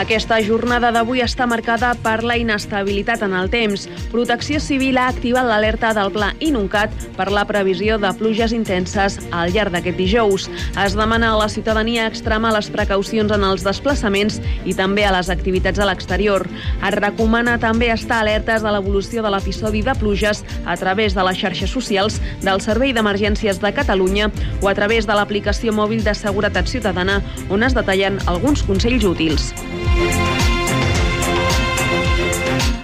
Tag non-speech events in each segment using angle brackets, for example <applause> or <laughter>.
Aquesta jornada d'avui està marcada per la inestabilitat en el temps. Protecció Civil ha activat l'alerta del Pla Inuncat per la previsió de pluges intenses al llarg d'aquest dijous. Es demana a la ciutadania extremar les precaucions en els desplaçaments i també a les activitats a l'exterior. Es recomana també estar alertes de l'evolució de l'episodi de pluges a través de les xarxes socials del Servei d'Emergències de Catalunya o a través de l'aplicació mòbil de seguretat ciutadana on es detallen alguns consells útils.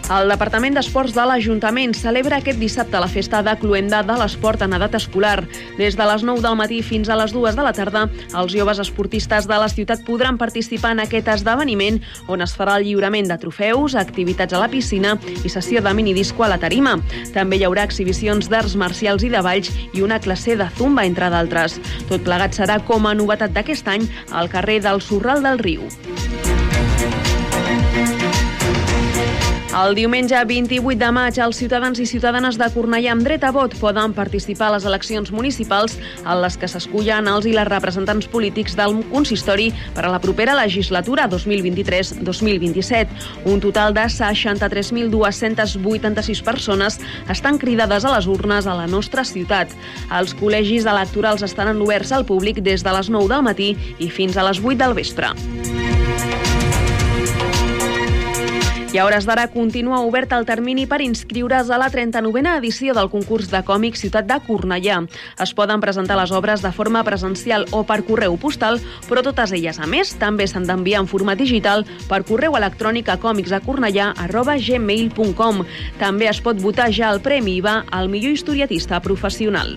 El Departament d'Esports de l'Ajuntament celebra aquest dissabte la festa de Cluenda de l'Esport en edat escolar. Des de les 9 del matí fins a les 2 de la tarda, els joves esportistes de la ciutat podran participar en aquest esdeveniment on es farà el lliurament de trofeus, activitats a la piscina i sessió de minidisco a la tarima. També hi haurà exhibicions d'arts marcials i de balls i una classe de zumba, entre d'altres. Tot plegat serà com a novetat d'aquest any al carrer del Sorral del Riu. El diumenge 28 de maig, els ciutadans i ciutadanes de Cornellà amb dret a vot poden participar a les eleccions municipals en les que s'escullen els i les representants polítics del consistori per a la propera legislatura 2023-2027. Un total de 63.286 persones estan cridades a les urnes a la nostra ciutat. Els col·legis electorals estaran oberts al públic des de les 9 del matí i fins a les 8 del vespre. I a hores d'ara continua obert el termini per inscriure's a la 39a edició del concurs de còmic Ciutat de Cornellà. Es poden presentar les obres de forma presencial o per correu postal, però totes elles, a més, també s'han d'enviar en format digital per correu electrònic a còmicsacornellà.gmail.com. També es pot votar ja el Premi IVA al millor historiatista professional.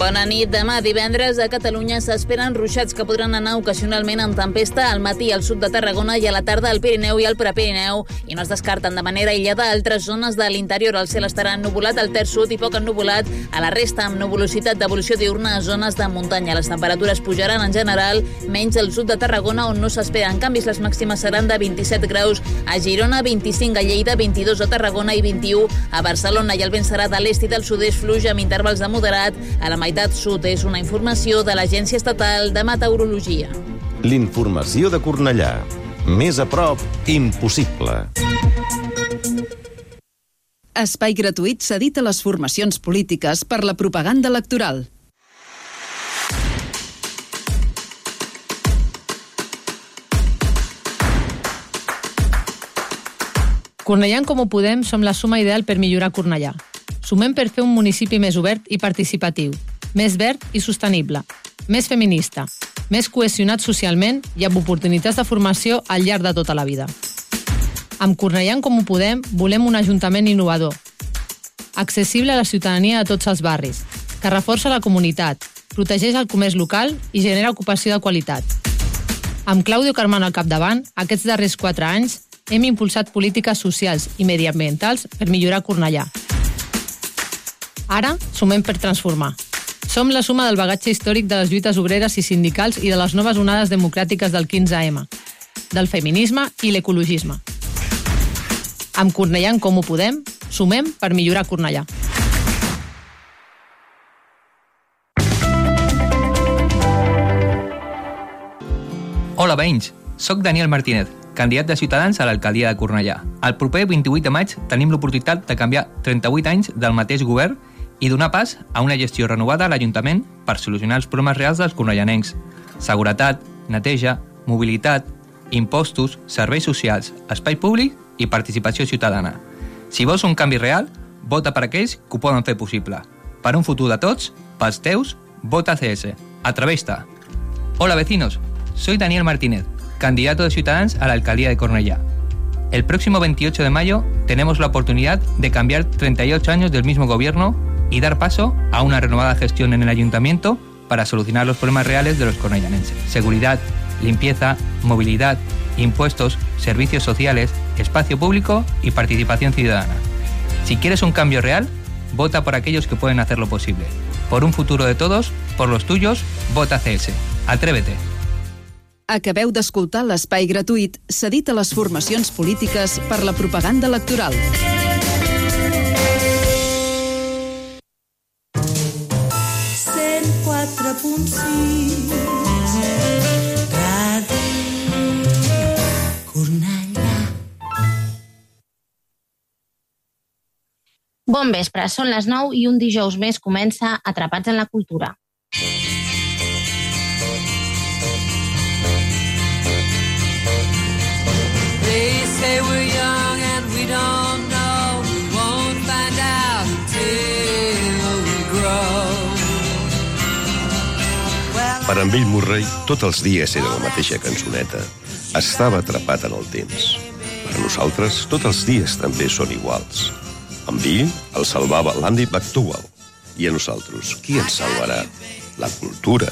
Bona nit. Demà divendres a Catalunya s'esperen ruixats que podran anar ocasionalment amb tempesta al matí al sud de Tarragona i a la tarda al Pirineu i al Prepirineu i no es descarten de manera aïllada altres zones de l'interior. El cel estarà ennubulat al terç sud i poc ennubulat a la resta amb nuvolositat d'evolució diurna a zones de muntanya. Les temperatures pujaran en general menys al sud de Tarragona on no s'esperen canvis. Les màximes seran de 27 graus a Girona, 25 a Lleida, 22 a Tarragona i 21 a Barcelona i el vent serà de l'est i del sud-est fluix amb intervals de moderat a la meitat sud és una informació de l'Agència Estatal de Meteorologia. L'informació de Cornellà. Més a prop, impossible. Espai gratuït cedit a les formacions polítiques per la propaganda electoral. Cornellà en Comú Podem som la suma ideal per millorar Cornellà. Sumem per fer un municipi més obert i participatiu, més verd i sostenible, més feminista, més cohesionat socialment i amb oportunitats de formació al llarg de tota la vida. Amb Cornellà en Comú Podem volem un ajuntament innovador, accessible a la ciutadania de tots els barris, que reforça la comunitat, protegeix el comerç local i genera ocupació de qualitat. Amb Claudio Carmano al capdavant, aquests darrers quatre anys hem impulsat polítiques socials i mediambientals per millorar Cornellà. Ara sumem per transformar. Som la suma del bagatge històric de les lluites obreres i sindicals i de les noves onades democràtiques del 15M, del feminisme i l'ecologisme. Amb Cornellà en Comú Podem, sumem per millorar Cornellà. Hola, veïns. Soc Daniel Martínez, candidat de Ciutadans a l'alcaldia de Cornellà. El proper 28 de maig tenim l'oportunitat de canviar 38 anys del mateix govern i donar pas a una gestió renovada a l'Ajuntament per solucionar els problemes reals dels cornellanencs. Seguretat, neteja, mobilitat, impostos, serveis socials, espai públic i participació ciutadana. Si vols un canvi real, vota per aquells que ho poden fer possible. Per un futur de tots, pels teus, vota CS. Atreveix-te! Hola vecinos, soy Daniel Martínez, candidato de Ciutadans a la alcaldía de Cornellà. El próximo 28 de mayo tenemos la oportunidad de cambiar 38 años del mismo gobierno y dar paso a una renovada gestión en el ayuntamiento para solucionar los problemas reales de los cornellanenses. Seguridad, limpieza, movilidad, impuestos, servicios sociales, espacio público y participación ciudadana. Si quieres un cambio real, vota por aquellos que pueden hacerlo posible. Por un futuro de todos, por los tuyos, vota CS. Atrévete. Acabeu d'escoltar l'espai gratuït cedit a les formacions polítiques per la propaganda electoral. Bon vespre, són les 9 i un dijous més comença Atrapats en la Cultura. Per en Bill Murray, tots els dies era la mateixa cançoneta. Estava atrapat en el temps. Per nosaltres, tots els dies també són iguals. En Bill el salvava l'Andy McDowell. I a nosaltres, qui ens salvarà? La cultura,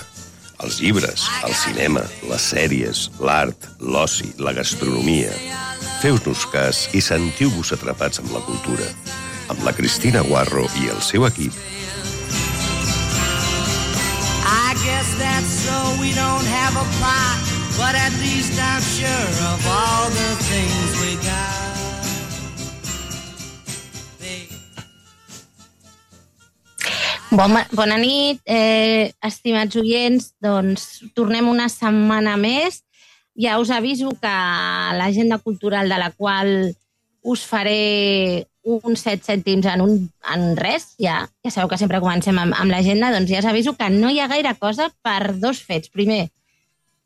els llibres, el cinema, les sèries, l'art, l'oci, la gastronomia. Feu-nos cas i sentiu-vos atrapats amb la cultura. Amb la Cristina Guarro i el seu equip. Guess that's so we don't have a plot, but at least I'm sure of all the things we got. Bon, bona nit, eh, estimats oients. Doncs tornem una setmana més. Ja us aviso que l'agenda cultural de la qual us faré uns set cèntims en, un, en res, ja, ja sabeu que sempre comencem amb, amb l'agenda, doncs ja us aviso que no hi ha gaire cosa per dos fets. Primer,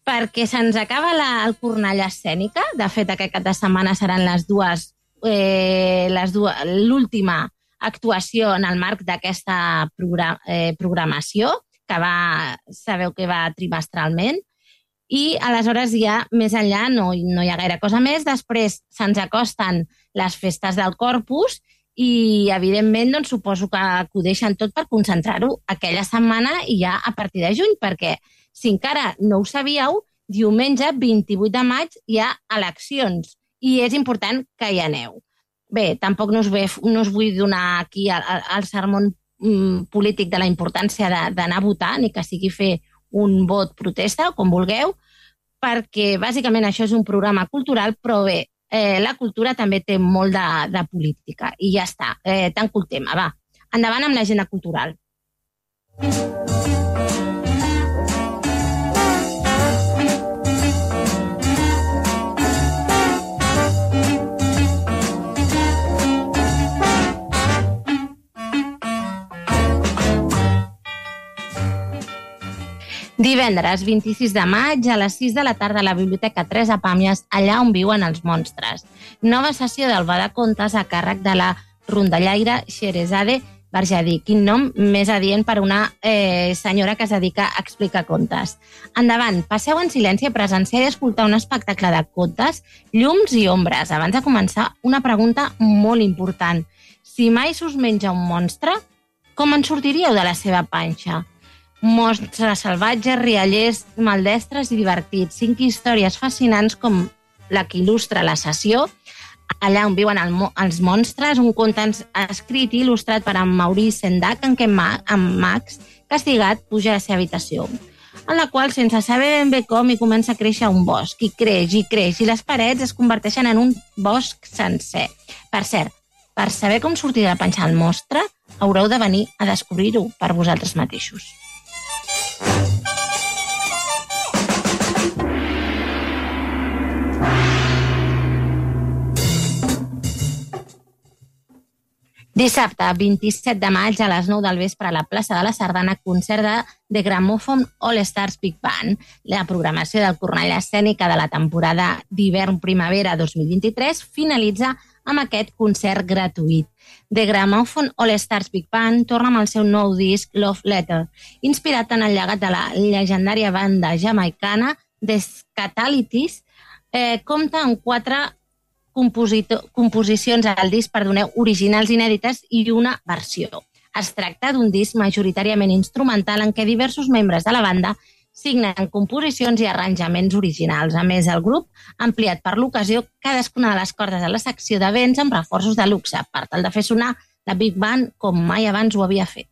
perquè se'ns acaba la, el Cornellà escènica. De fet, aquest cap de setmana seran les dues, eh, les dues l'última actuació en el marc d'aquesta progra eh, programació, que va, sabeu que va trimestralment, i aleshores ja més enllà no, no hi ha gaire cosa més. Després se'ns acosten les festes del Corpus i, evidentment, doncs, suposo que acudeixen tot per concentrar-ho aquella setmana i ja a partir de juny, perquè si encara no ho sabíeu, diumenge 28 de maig hi ha eleccions i és important que hi aneu. Bé, tampoc no us, ve, no us vull donar aquí el, el sermó mm, polític de la importància d'anar a votar, ni que sigui fer un vot protesta, com vulgueu, perquè bàsicament això és un programa cultural, però bé, eh, la cultura també té molt de, de política. I ja està, eh, tanco el tema, va. Endavant amb l'agenda cultural. Divendres 26 de maig a les 6 de la tarda a la Biblioteca 3 a Pàmies, allà on viuen els monstres. Nova sessió del de Contes a càrrec de la rondallaire Xerezade Barjadí. Quin nom més adient per una eh, senyora que es dedica a explicar contes. Endavant, passeu en silenci a presenciar i escoltar un espectacle de contes, llums i ombres. Abans de començar, una pregunta molt important. Si mai s'us menja un monstre, com en sortiríeu de la seva panxa? Monstres salvatges, riallers, maldestres i divertits. Cinc històries fascinants com la que il·lustra la sessió, allà on viuen el, els monstres, un conte escrit i il·lustrat per en Maurice Sendak en què Ma, en Max, castigat, puja a la seva habitació en la qual, sense saber ben bé com, hi comença a créixer un bosc, i creix, i creix, i les parets es converteixen en un bosc sencer. Per cert, per saber com sortir de la panxa del monstre, haureu de venir a descobrir-ho per vosaltres mateixos. Dissabte, 27 de maig, a les 9 del vespre, a la plaça de la Sardana, concert de The Gramophone All Stars Big Band. La programació del Cornellà Escènica de la temporada d'hivern-primavera 2023 finalitza amb aquest concert gratuït. The Gramophone All Stars Big Band torna amb el seu nou disc Love Letter, inspirat en el llegat de la llegendària banda jamaicana The Scatalities, eh, compta amb quatre composicions al disc, perdoneu, originals inèdites i una versió. Es tracta d'un disc majoritàriament instrumental en què diversos membres de la banda signen composicions i arranjaments originals. A més, el grup ha ampliat per l'ocasió cadascuna de les cordes de la secció de vents amb reforços de luxe, per tal de fer sonar la Big Band com mai abans ho havia fet.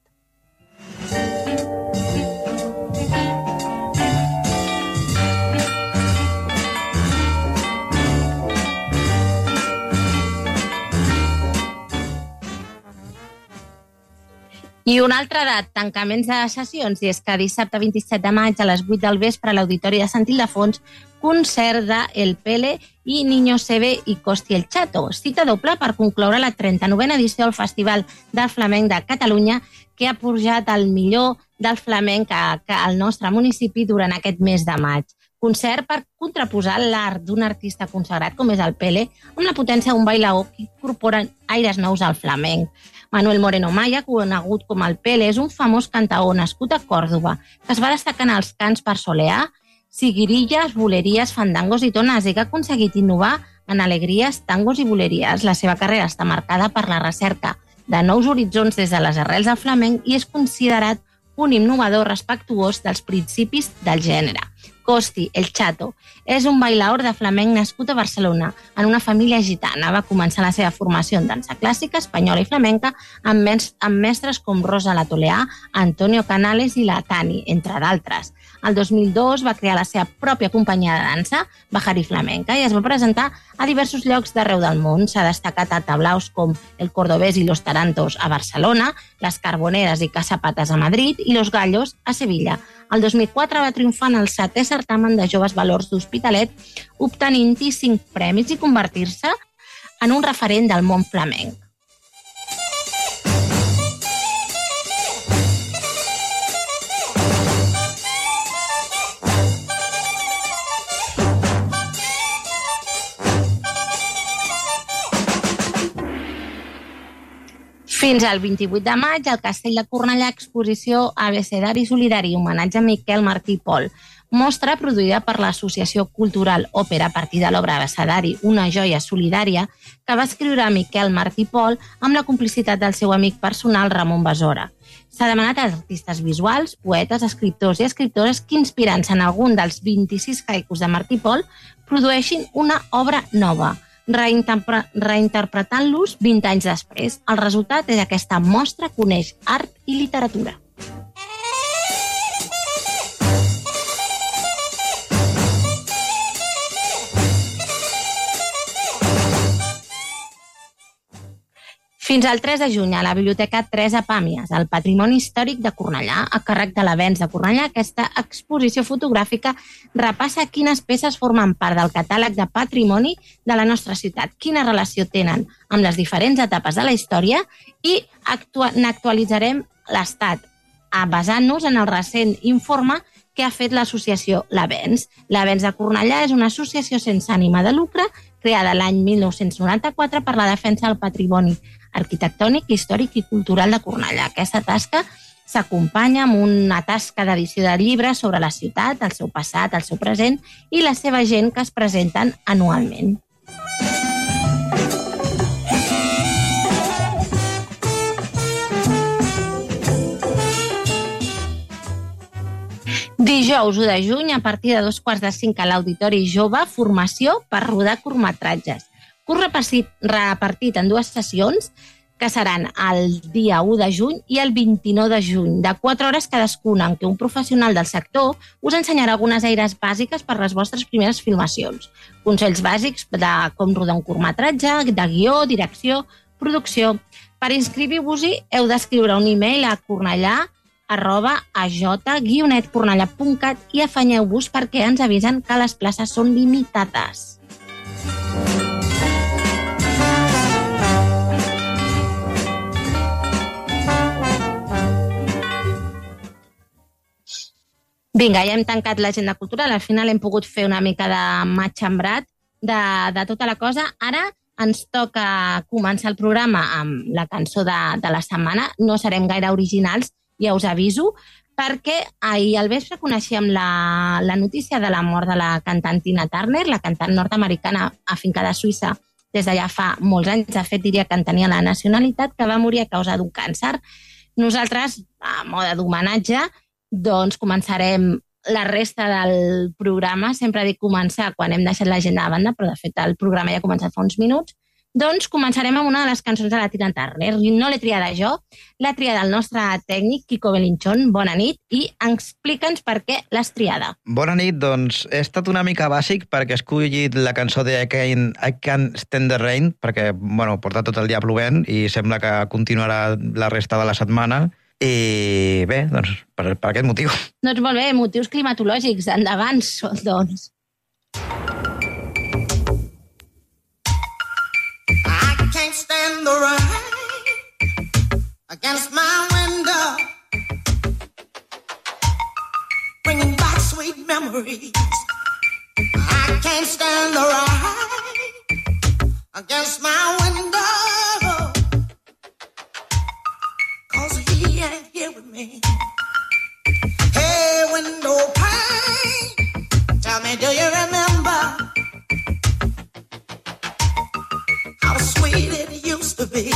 I una altra de tancaments de sessions, i és que dissabte 27 de maig a les 8 del vespre a l'Auditori de Sant Ildefons, concert de El Pele i Niño Sebe i Costi el Chato. Cita doble per concloure la 39a edició del Festival del Flamenc de Catalunya, que ha pujat el millor del flamenc al nostre municipi durant aquest mes de maig. Concert per contraposar l'art d'un artista consagrat com és el Pele amb la potència d'un bailaor que incorpora aires nous al flamenc. Manuel Moreno Maya, conegut com el Pele, és un famós cantaor nascut a Còrdoba, que es va destacar en els cants per soleà, siguirilles, boleries, fandangos i tones i que ha aconseguit innovar en alegries, tangos i boleries. La seva carrera està marcada per la recerca de nous horitzons des de les arrels del flamenc i és considerat un innovador respectuós dels principis del gènere. Costi, el Chato, és un bailaor de flamenc nascut a Barcelona en una família gitana. Va començar la seva formació en dansa clàssica, espanyola i flamenca amb, mes amb mestres com Rosa Latoleà, Antonio Canales i la Tani, entre d'altres. El 2002 va crear la seva pròpia companyia de dansa, Bajari Flamenca, i es va presentar a diversos llocs d'arreu del món. S'ha destacat a tablaus com el Cordobés i los Tarantos a Barcelona, les Carboneres i Casapatas a Madrid i los Gallos a Sevilla. El 2004 va triomfar en el setè certamen de joves valors d'Hospitalet, obtenint-hi cinc premis i convertir-se en un referent del món flamenc. Fins al 28 de maig, al Castell de Cornellà, exposició Abecedari Solidari, homenatge a Miquel Martí Pol. Mostra produïda per l'Associació Cultural Òpera a partir de l'obra Abecedari, una joia solidària, que va escriure Miquel Martí Pol amb la complicitat del seu amic personal Ramon Besora. S'ha demanat a artistes visuals, poetes, escriptors i escriptores que, inspirant-se en algun dels 26 haikus de Martí Pol, produeixin una obra nova, reinterpre reinterpretant-los 20 anys després. El resultat és que aquesta mostra coneix art i literatura. Fins al 3 de juny a la Biblioteca Teresa Pàmies, el Patrimoni Històric de Cornellà, a càrrec de l'Avenç de Cornellà, aquesta exposició fotogràfica repassa quines peces formen part del catàleg de patrimoni de la nostra ciutat, quina relació tenen amb les diferents etapes de la història i actua n'actualitzarem l'estat, basant-nos en el recent informe que ha fet l'associació L'Avenç. L'Avenç de Cornellà és una associació sense ànima de lucre creada l'any 1994 per la defensa del patrimoni arquitectònic, històric i cultural de Cornellà. Aquesta tasca s'acompanya amb una tasca d'edició de llibres sobre la ciutat, el seu passat, el seu present i la seva gent que es presenten anualment. Dijous 1 de juny, a partir de dos quarts de cinc a l'Auditori Jove, formació per rodar curtmetratges. Curs repartit, repartit en dues sessions que seran el dia 1 de juny i el 29 de juny, de 4 hores cadascuna, en què un professional del sector us ensenyarà algunes eines bàsiques per les vostres primeres filmacions. Consells bàsics de com rodar un curtmetratge, de guió, direcció, producció. Per inscriure-vos-hi heu d'escriure un e-mail a cornellà arroba aj-cornellà.cat i afanyeu-vos perquè ens avisen que les places són limitades. Vinga, ja hem tancat l'agenda cultural. Al final hem pogut fer una mica de matxembrat de, de tota la cosa. Ara ens toca començar el programa amb la cançó de, de la setmana. No serem gaire originals, ja us aviso, perquè ahir al vespre coneixíem la, la notícia de la mort de la cantant Tina Turner, la cantant nord-americana afincada a Suïssa des d'allà fa molts anys. De fet, diria que en tenia la nacionalitat, que va morir a causa d'un càncer. Nosaltres, a mode d'homenatge, doncs començarem la resta del programa. Sempre dic començar quan hem deixat l'agenda a banda, però de fet el programa ja ha començat fa uns minuts. Doncs començarem amb una de les cançons de la Tina Turner. No l'he triada jo, l'ha triada el nostre tècnic, Kiko Belinchón. Bona nit i explica'ns per què l'has triada. Bona nit, doncs he estat una mica bàsic perquè he escollit la cançó de I Can, I Can Stand the Rain, perquè bueno, porta tot el dia plovent i sembla que continuarà la resta de la setmana. I bé, doncs per, per aquest motiu. Doncs molt bé, motius climatològics. Endavant, doncs. I can't stand the rain against my window, bringing back sweet memories. I can't stand the rain against my window, Hey, tell me, do you remember? how sweet it used to be.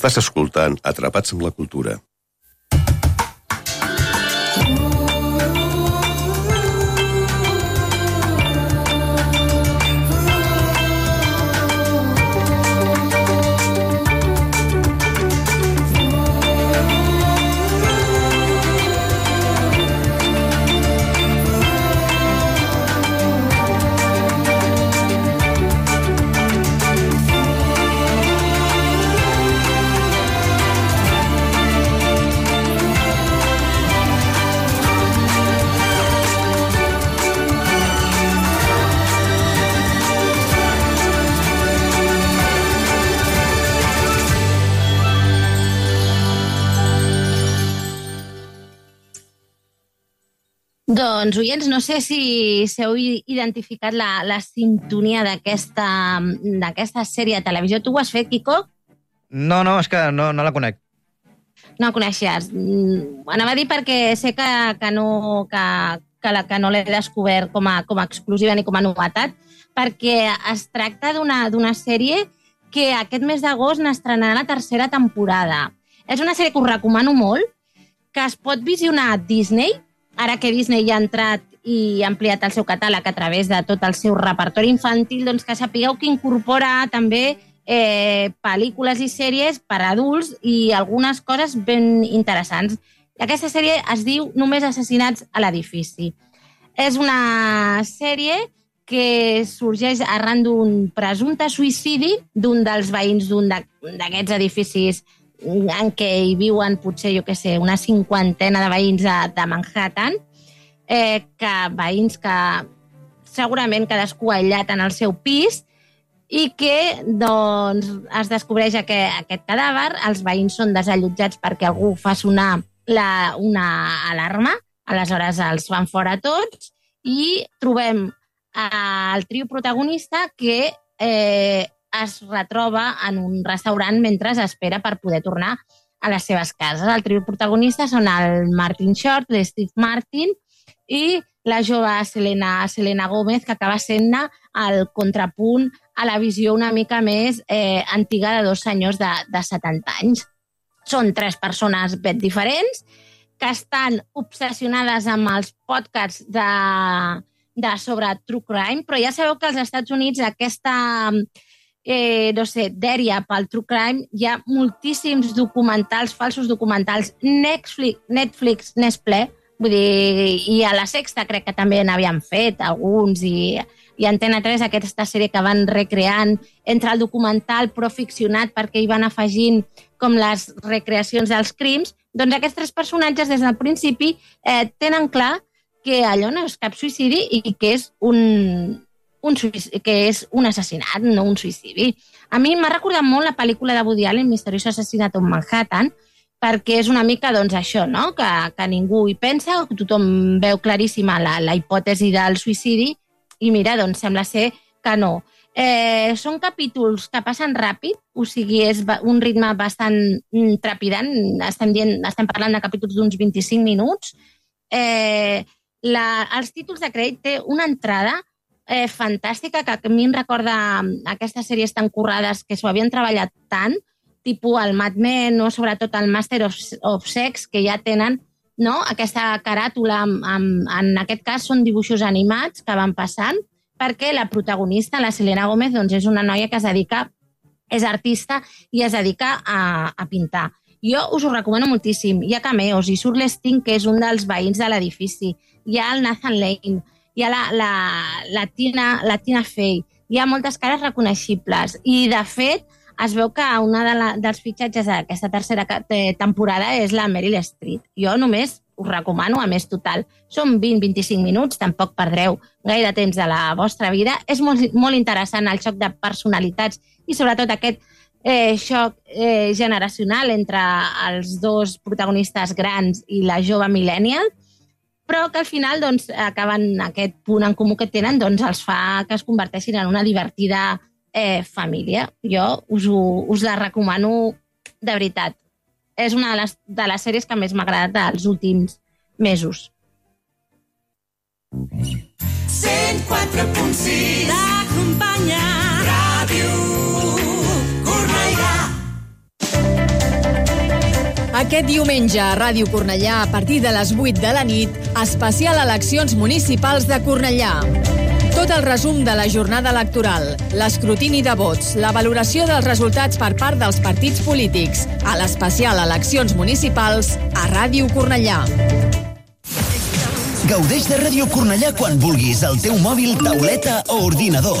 Estàs escoltant Atrapats amb la Cultura. Doncs, oients, no sé si, si heu i- identificat la, la sintonia d'aquesta sèrie de televisió. Tu ho has fet, Kiko? No, no, és que no, no la conec. No la coneixies. Mm, Anava a dir perquè sé que, que no, que, que, la, que no l'he descobert com a, com a exclusiva ni com a novetat, perquè es tracta d'una sèrie que aquest mes d'agost n'estrenarà la tercera temporada. És una sèrie que us recomano molt, que es pot visionar a Disney, ara que Disney ja ha entrat i ha ampliat el seu catàleg a través de tot el seu repertori infantil, doncs que sapigueu que incorpora també eh, pel·lícules i sèries per a adults i algunes coses ben interessants. Aquesta sèrie es diu Només assassinats a l'edifici. És una sèrie que sorgeix arran d'un presumpte suïcidi d'un dels veïns d'un d'a- d'aquests edificis en què hi viuen potser, jo què sé, una cinquantena de veïns de, de Manhattan, eh, que veïns que segurament cadascú aïllat en el seu pis i que doncs, es descobreix aquest, aquest cadàver, els veïns són desallotjats perquè algú fa sonar la, una alarma, aleshores els van fora tots i trobem eh, el trio protagonista que eh, es retroba en un restaurant mentre espera per poder tornar a les seves cases. El trio protagonista són el Martin Short, l'Steve Martin i la jove Selena, Selena Gómez, que acaba sent el contrapunt a la visió una mica més eh, antiga de dos senyors de, de 70 anys. Són tres persones ben diferents que estan obsessionades amb els podcasts de, de sobre true crime, però ja sabeu que als Estats Units aquesta eh, no sé, dèria pel true crime, hi ha moltíssims documentals, falsos documentals, Netflix, Netflix n'és ple, vull dir, i a la Sexta crec que també n'havien fet alguns, i, i Antena 3 aquesta sèrie que van recreant entre el documental però ficcionat perquè hi van afegint com les recreacions dels crims, doncs aquests tres personatges des del principi eh, tenen clar que allò no és cap suïcidi i que és un, un, que és un assassinat, no un suïcidi. A mi m'ha recordat molt la pel·lícula de Woody Allen, Misteriós assassinat en Manhattan, perquè és una mica doncs, això, no? que, que ningú hi pensa, que tothom veu claríssima la, la hipòtesi del suïcidi i mira, doncs sembla ser que no. Eh, són capítols que passen ràpid, o sigui, és un ritme bastant mm, trepidant, estem, dient, estem parlant de capítols d'uns 25 minuts. Eh, la, els títols de crèdit té una entrada eh, fantàstica que a mi em recorda mm, aquestes sèries tan currades que s'ho havien treballat tant, tipus el Mad Men o sobretot el Master of, of Sex, que ja tenen no? aquesta caràtula, amb, amb, en aquest cas són dibuixos animats que van passant, perquè la protagonista, la Selena Gómez, doncs és una noia que es dedica, és artista i es dedica a, a pintar. Jo us ho recomano moltíssim. Hi ha cameos, hi surt l'Sting, que és un dels veïns de l'edifici. Hi ha el Nathan Lane, hi ha la, la, la, Tina, la Tina Fey, hi ha moltes cares reconeixibles. I, de fet, es veu que una de dels fitxatges d'aquesta tercera temporada és la Meryl Streep. Jo només us recomano, a més total. Són 20-25 minuts, tampoc perdreu gaire temps de la vostra vida. És molt, molt interessant el xoc de personalitats i sobretot aquest eh, xoc eh, generacional entre els dos protagonistes grans i la jove millennial, però que al final doncs, acaben aquest punt en comú que tenen doncs, els fa que es converteixin en una divertida eh, família. Jo us, ho, us la recomano de veritat. És una de les, de les sèries que més m'ha agradat dels últims mesos. 104.6 T'acompanya Aquest diumenge a Ràdio Cornellà, a partir de les 8 de la nit, especial eleccions municipals de Cornellà. Tot el resum de la jornada electoral, l'escrutini de vots, la valoració dels resultats per part dels partits polítics, a l'especial eleccions municipals a Ràdio Cornellà. Gaudeix de Ràdio Cornellà quan vulguis, al teu mòbil, tauleta o ordinador.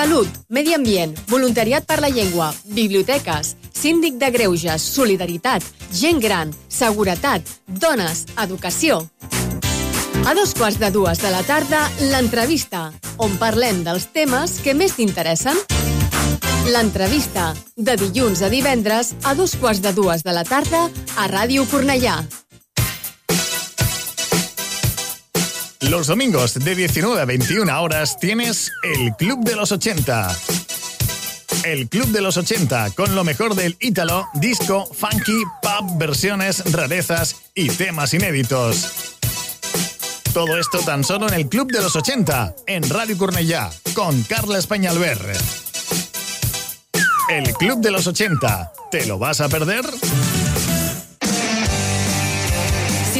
Salut, medi ambient, voluntariat per la llengua, biblioteques, síndic de greuges, solidaritat, gent gran, seguretat, dones, educació. A dos quarts de dues de la tarda, l'entrevista, on parlem dels temes que més t'interessen. L'entrevista, de dilluns a divendres, a dos quarts de dues de la tarda, a Ràdio Cornellà. Los domingos de 19 a 21 horas tienes el Club de los 80. El Club de los 80 con lo mejor del ítalo, disco, funky, pop, versiones, rarezas y temas inéditos. Todo esto tan solo en el Club de los 80 en Radio Cornellà con Carla Españalver. El Club de los 80. ¿Te lo vas a perder?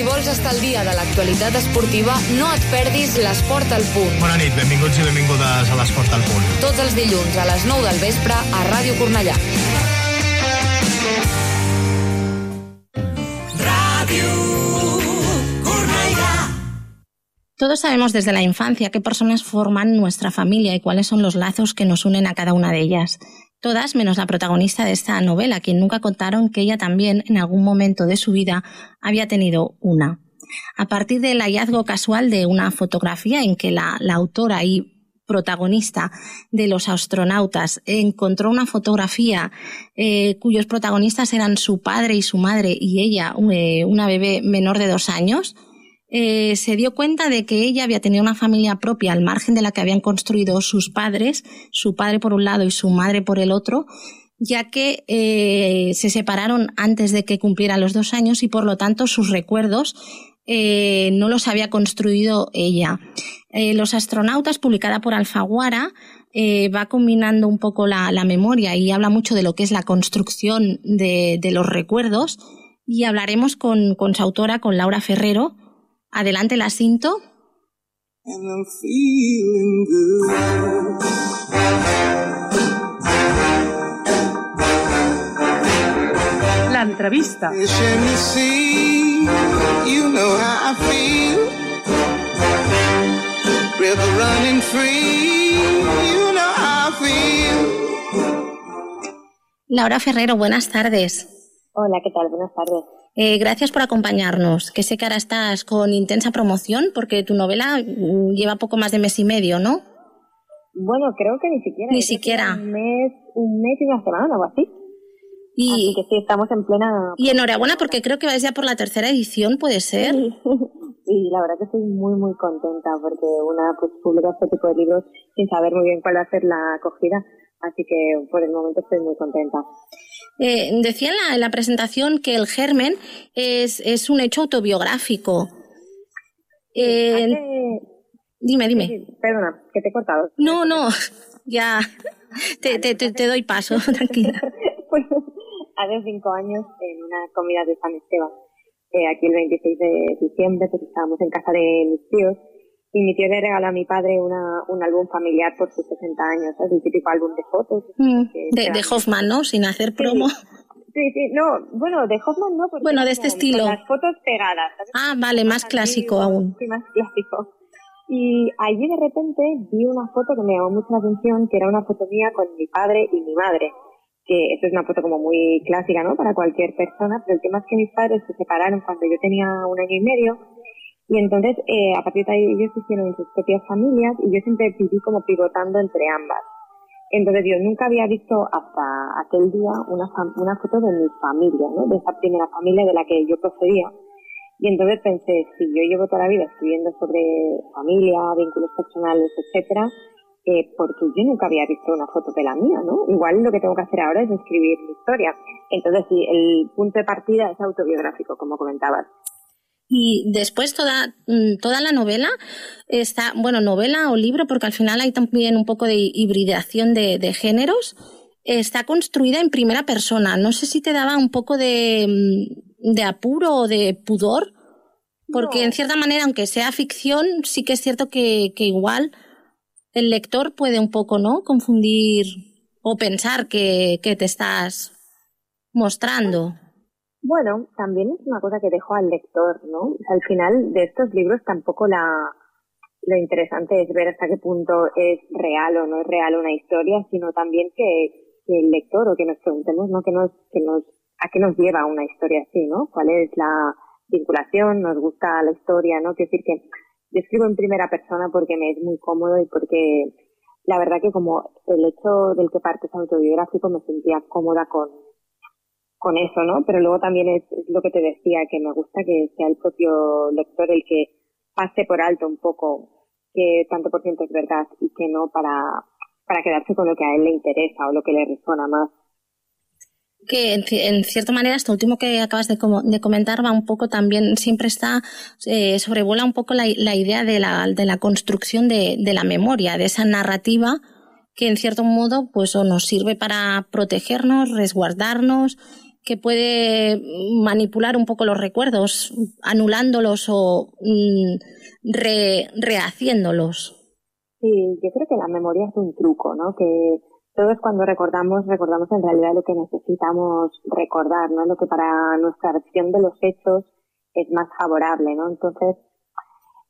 Si vols estar al dia de l'actualitat esportiva, no et perdis l'Esport al punt. Bona nit, benvinguts i benvingudes a l'Esport al Punt. Tots els dilluns a les 9 del vespre a Ràdio Cornellà. Todos sabemos desde la infancia qué personas forman nuestra familia y cuáles son los lazos que nos unen a cada una de ellas. Todas menos la protagonista de esta novela, quien nunca contaron que ella también en algún momento de su vida había tenido una. A partir del hallazgo casual de una fotografía en que la, la autora y protagonista de los astronautas encontró una fotografía eh, cuyos protagonistas eran su padre y su madre y ella, eh, una bebé menor de dos años, eh, se dio cuenta de que ella había tenido una familia propia al margen de la que habían construido sus padres, su padre por un lado y su madre por el otro, ya que eh, se separaron antes de que cumpliera los dos años y por lo tanto sus recuerdos eh, no los había construido ella. Los astronautas, publicada por Alfaguara, va combinando un poco la, memoria y habla mucho de lo que es la construcción de, de los recuerdos y hablaremos con, con su autora, con Laura Ferrero. Adelante la cinto. And I'm feeling good. L'entrevista. Let me see, you know how I feel. River running free, you know how I feel. Laura Ferrero, buenas tardes. Hola, ¿qué tal? Buenas tardes. Eh, gracias por acompañarnos, que sé que ahora estás con intensa promoción porque tu novela mm, lleva poco más de mes y medio, ¿no? Bueno, creo que ni siquiera. Ni siquiera. Un mes, un mes y una semana o así. Y, Así que sí, estamos en plena. y enhorabuena porque creo que vais ya por la tercera edición, ¿puede ser? Y <laughs> la verdad que estoy muy, muy contenta porque una pues publica este tipo de libros sin saber muy bien cuál va a ser la acogida. Así que por el momento estoy muy contenta. Eh, decía en la, en la presentación que el germen es, es un hecho autobiográfico. Eh, Hace- Dime, dime. Sí, sí, perdona, que te he cortado. No, no, <laughs> ya te, te, te, te doy paso, <laughs> tranquila. <laughs> Pues hace cinco años, en una comida de San Esteban, eh, aquí el 26 de diciembre, pues estábamos en casa de mis tíos y mi tío le regaló a mi padre una, un álbum familiar por sus 60 años, ¿sabes? el típico álbum de fotos. Mm, De, de Hoffman, ¿no? Sin hacer promo. Sí, sí, no, bueno, de Hoffman no, porque Bueno, de es este estilo. las fotos pegadas, ¿sabes? Ah, vale, más clásico aún. Sí, más clásico. Y allí de repente vi una foto que me llamó mucho la atención, que era una foto mía con mi padre y mi madre. Que esto es una foto como muy clásica, ¿no? Para cualquier persona, pero el tema es que mis padres se separaron cuando yo tenía un año y medio. Y entonces, eh, a partir de ahí, ellos hicieron sus propias familias y yo siempre viví como pivotando entre ambas. Entonces yo nunca había visto hasta aquel día una, una foto de mi familia, ¿no? De esa primera familia de la que yo procedía. Y entonces pensé, si yo llevo toda la vida escribiendo sobre familia, vínculos personales, etcétera, eh, porque yo nunca había visto una foto de la mía, ¿no? Igual lo que tengo que hacer ahora es escribir mi historia. Entonces sí, el punto de partida es autobiográfico, como comentabas. Y después toda, mm, toda la novela está, bueno, novela o libro, porque al final hay también un poco de hibridación de, de géneros, está construida en primera persona. No sé si te daba un poco de, mm, de apuro o de pudor, porque en cierta manera, aunque sea ficción, sí que es cierto que, que igual el lector puede un poco, ¿no? Confundir o pensar que, que te estás mostrando. Bueno, también es una cosa que dejo al lector, ¿no? Al final de estos libros tampoco la, lo interesante es ver hasta qué punto es real o no es real una historia, sino también que, que el lector o que nos preguntemos, ¿no? Que nos, que nos, a qué nos lleva una historia así, ¿no? ¿Cuál es la vinculación? ¿Nos gusta la historia, no? Quiero decir que yo escribo en primera persona porque me es muy cómodo y porque la verdad que como el hecho del que parte es autobiográfico me sentía cómoda con, con eso, ¿no? Pero luego también es, lo que te decía, que me gusta que sea el propio lector el que pase por alto un poco que tanto por ciento es verdad y que no para, para quedarse con lo que a él le interesa o lo que le resuena más. que en, ci- en cierta manera esto último que acabas de comentar va un poco también, siempre está, eh, sobrevuela un poco la, la idea de la, de la construcción de, de la memoria, de esa narrativa que en cierto modo pues o nos sirve para protegernos, resguardarnos, que puede manipular un poco los recuerdos, anulándolos o mm, re- rehaciéndolos. Sí, yo creo que la memoria es un truco, ¿no? Que todos cuando recordamos, recordamos en realidad lo que necesitamos recordar, ¿no? Lo que para nuestra versión de los hechos es más favorable, ¿no? Entonces,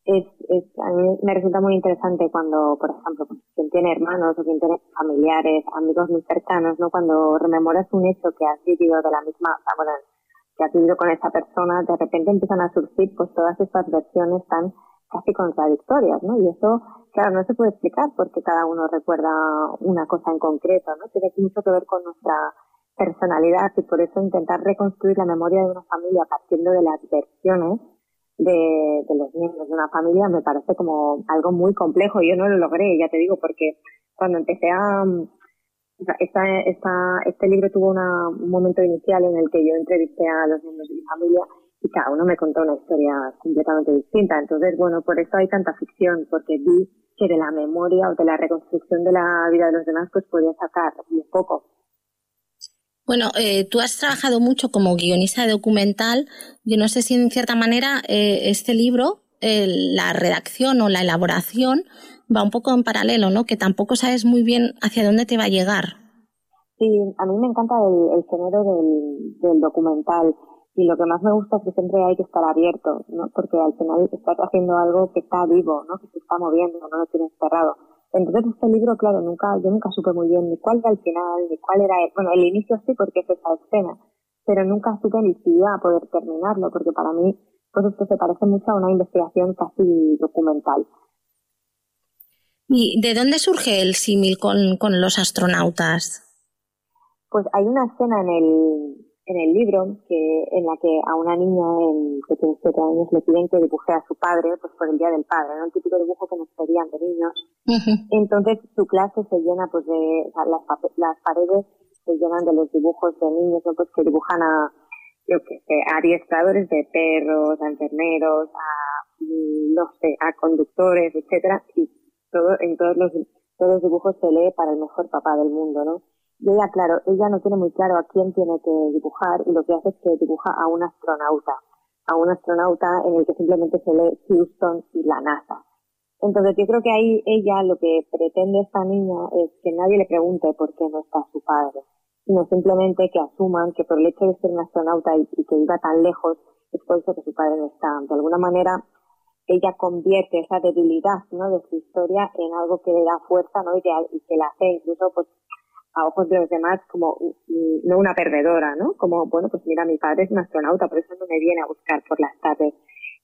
es, es, a mí me resulta muy interesante cuando, por ejemplo, pues, quien tiene hermanos o quien tiene familiares, amigos muy cercanos, ¿no? Cuando rememoras un hecho que has vivido de la misma, que has vivido con esa persona, de repente empiezan a surgir pues todas estas versiones tan casi contradictorias, ¿no? Y eso, claro, no se puede explicar porque cada uno recuerda una cosa en concreto, ¿no? Tiene mucho que ver con nuestra personalidad y por eso intentar reconstruir la memoria de una familia partiendo de las versiones de, de los miembros de una familia me parece como algo muy complejo. Yo no lo logré, ya te digo, porque cuando empecé a... Esta, esta, este libro tuvo una- un momento inicial en el que yo entrevisté a los miembros de mi familia y cada uno me contó una historia completamente distinta. Entonces, bueno, por eso hay tanta ficción, porque vi que de la memoria o de la reconstrucción de la vida de los demás, pues podía sacar muy poco. Bueno, eh, tú has trabajado mucho como guionista de documental. Yo no sé si en cierta manera eh, este libro, la redacción o la elaboración va un poco en paralelo, ¿no? Que tampoco sabes muy bien hacia dónde te va a llegar. Sí, a mí me encanta el, género del, del documental y lo que más me gusta es que siempre hay que estar abierto, ¿no? Porque al final estás haciendo algo que está vivo, ¿no? Que se está moviendo, no lo tienes cerrado. Entonces este libro, claro, nunca, yo nunca supe muy bien ni cuál era el final, ni cuál era el, bueno, el inicio sí porque es esa escena, pero nunca supe ni si iba a poder terminarlo, porque para mí, pues esto se parece mucho a una investigación casi documental. ¿Y de dónde surge el símil con, con los astronautas? Pues hay una escena en el, en el libro que, en la que a una niña en- que tiene siete años le piden que dibuje a su padre, pues por el Día del Padre, ¿no? El típico dibujo que nos pedían de niños. Entonces su clase se llena pues de, o sea, las, paredes se llenan de los dibujos de niños, ¿no? Pues que dibujan a, yo qué sé, a adiestradores de perros, a enfermeros, a, mm, no sé, a conductores, etcétera, y todo, en todos los, todos los dibujos se lee para el mejor papá del mundo, ¿no? Y ella, claro, ella no tiene muy claro a quién tiene que dibujar y lo que hace es que dibuja a un astronauta, a un astronauta en el que simplemente se lee Houston y la NASA. Entonces yo creo que ahí ella lo que pretende esta niña es que nadie le pregunte por qué no está su padre, sino simplemente que asuman que por el hecho de ser un astronauta y, que iba tan lejos es por eso que su padre no está. De alguna manera ella convierte esa debilidad ¿no? de su historia en algo que le da fuerza ¿no? y que la hace incluso pues a ojos de los demás como mm, no una perdedora, ¿no? Como, bueno, pues mira, mi padre es un astronauta, por eso no me viene a buscar por las tardes.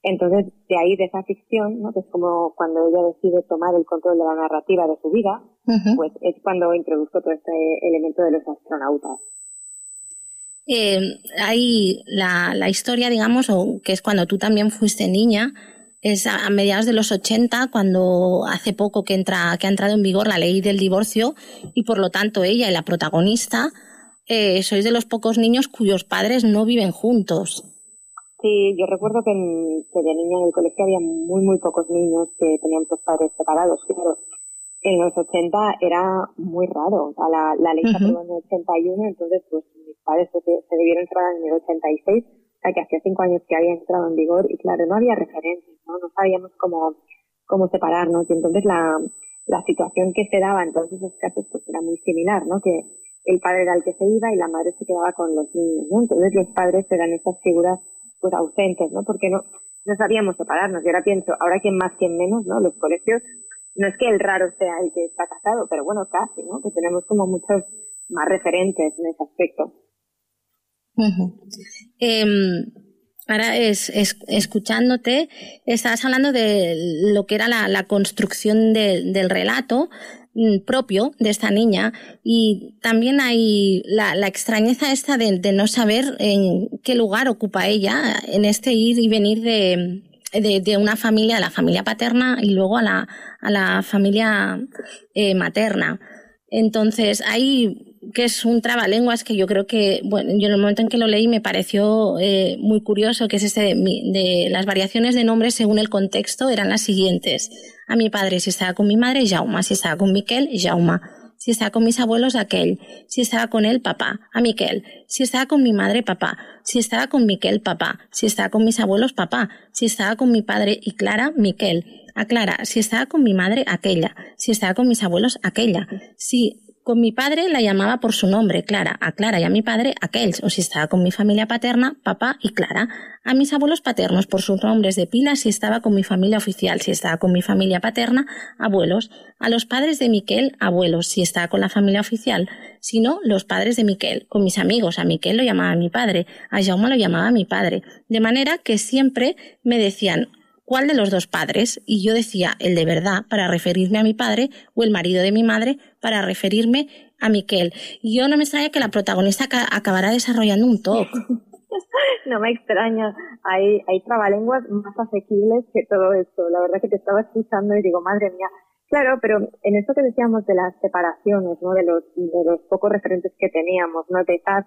Entonces, de ahí, de esa ficción, ¿no? Que es como cuando ella decide tomar el control de la narrativa de su vida, pues es cuando introdujo todo este elemento de los astronautas. Eh, hay la, la historia, digamos, o que es cuando tú también fuiste niña, es a, mediados de los 80, cuando hace poco que, entra, que ha entrado en vigor la ley del divorcio y por lo tanto ella y la protagonista eh, sois de los pocos niños cuyos padres no viven juntos. Sí, yo recuerdo que, en- que de niña en el colegio había muy, muy pocos niños que tenían pues padres separados, claro. En los 80 era muy raro, o sea, la, la ley se Ujú. aprobó en el 81, entonces pues mis padres se, se debieron entrar en el 86, o que hacía cinco años que había entrado en vigor y claro, no había referencias, ¿no? No sabíamos cómo, cómo separarnos y entonces la, la situación que se daba en todos esos casos pues era muy similar, ¿no? Que el padre era el que se iba y la madre se quedaba con los niños. Entonces los padres eran estas figuras pues ausentes, ¿no? Porque no, no sabíamos separarnos. Y ahora pienso, ahora quién más, quién menos, ¿no? Los colegios, no es que el raro sea el que está casado, pero bueno, casi, ¿no? Que tenemos como muchos más referentes en ese aspecto. Em, ahora es, es- escuchándote, estabas hablando de lo que era la, construcción de- del relato mm, propio de esta niña y también hay la, la extrañeza esta de, no saber en qué lugar ocupa ella en este ir y venir de, de, una familia, la familia paterna y luego a la, a la familia eh, materna. Entonces, hay que es un trabalenguas que yo creo que, bueno, yo en el momento en que lo leí me pareció eh, muy curioso, que es este de, de las variaciones de nombres según el contexto eran las siguientes. A mi padre, si estaba con mi madre, Jauma. Si estaba con Miquel, Jauma. Si estaba con mis abuelos, aquel. Si estaba con él, papá. A Miquel. Si estaba con mi madre, papá. Si estaba con Miquel, papá. Si estaba con mis abuelos, papá. Si estaba con mi padre y Clara, Miquel. A Clara. Si estaba con mi madre, aquella. Si estaba con mis abuelos, aquella. Si con mi padre la llamaba por su nombre, Clara. A Clara y a mi padre, aquells. O si estaba con mi familia paterna, papá y Clara. A mis abuelos paternos por sus nombres de pila si estaba con mi familia oficial. Si estaba con mi familia paterna, abuelos. A los padres de Miquel, abuelos. Si estaba con la familia oficial. Si no, los padres de Miquel. Con mis amigos. A Miquel lo llamaba mi padre. A Jaume lo llamaba mi padre. De manera que siempre me decían, ¿Cuál de los dos padres? Y yo decía el de verdad para referirme a mi padre o el marido de mi madre para referirme a Miquel. Y yo no me extraña que la protagonista aca- acabará desarrollando un TOC. <laughs> no me extraña. Hay, hay trabalenguas más asequibles que todo esto. La verdad que te estaba escuchando y digo, madre mía. Claro, pero en esto que decíamos de las separaciones, ¿no? De los, de los pocos referentes que teníamos, ¿no? De esas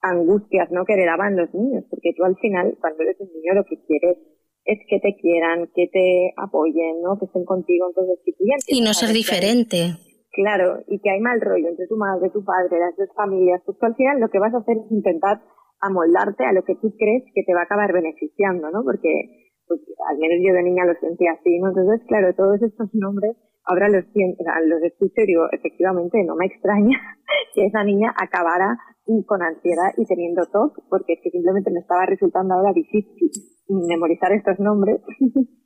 angustias, ¿no? Que heredaban los niños. Porque tú al final, cuando eres un niño, lo que quieres es que te quieran, que te apoyen, ¿no? Que estén contigo. Entonces, si tú ya Y no ser diferente. Claro, y que hay mal rollo entre tu madre, tu padre, las dos familias, pues tú al final lo que vas a hacer es intentar amoldarte a lo que tú crees que te va a acabar beneficiando, ¿no? Porque pues, al menos yo de niña lo sentía así, ¿no? Entonces, claro, todos estos nombres ahora los, los escucho y digo, efectivamente, no me extraña <laughs> que esa niña acabara con ansiedad y teniendo TOC, porque es que simplemente me estaba resultando ahora difícil memorizar estos nombres. <laughs>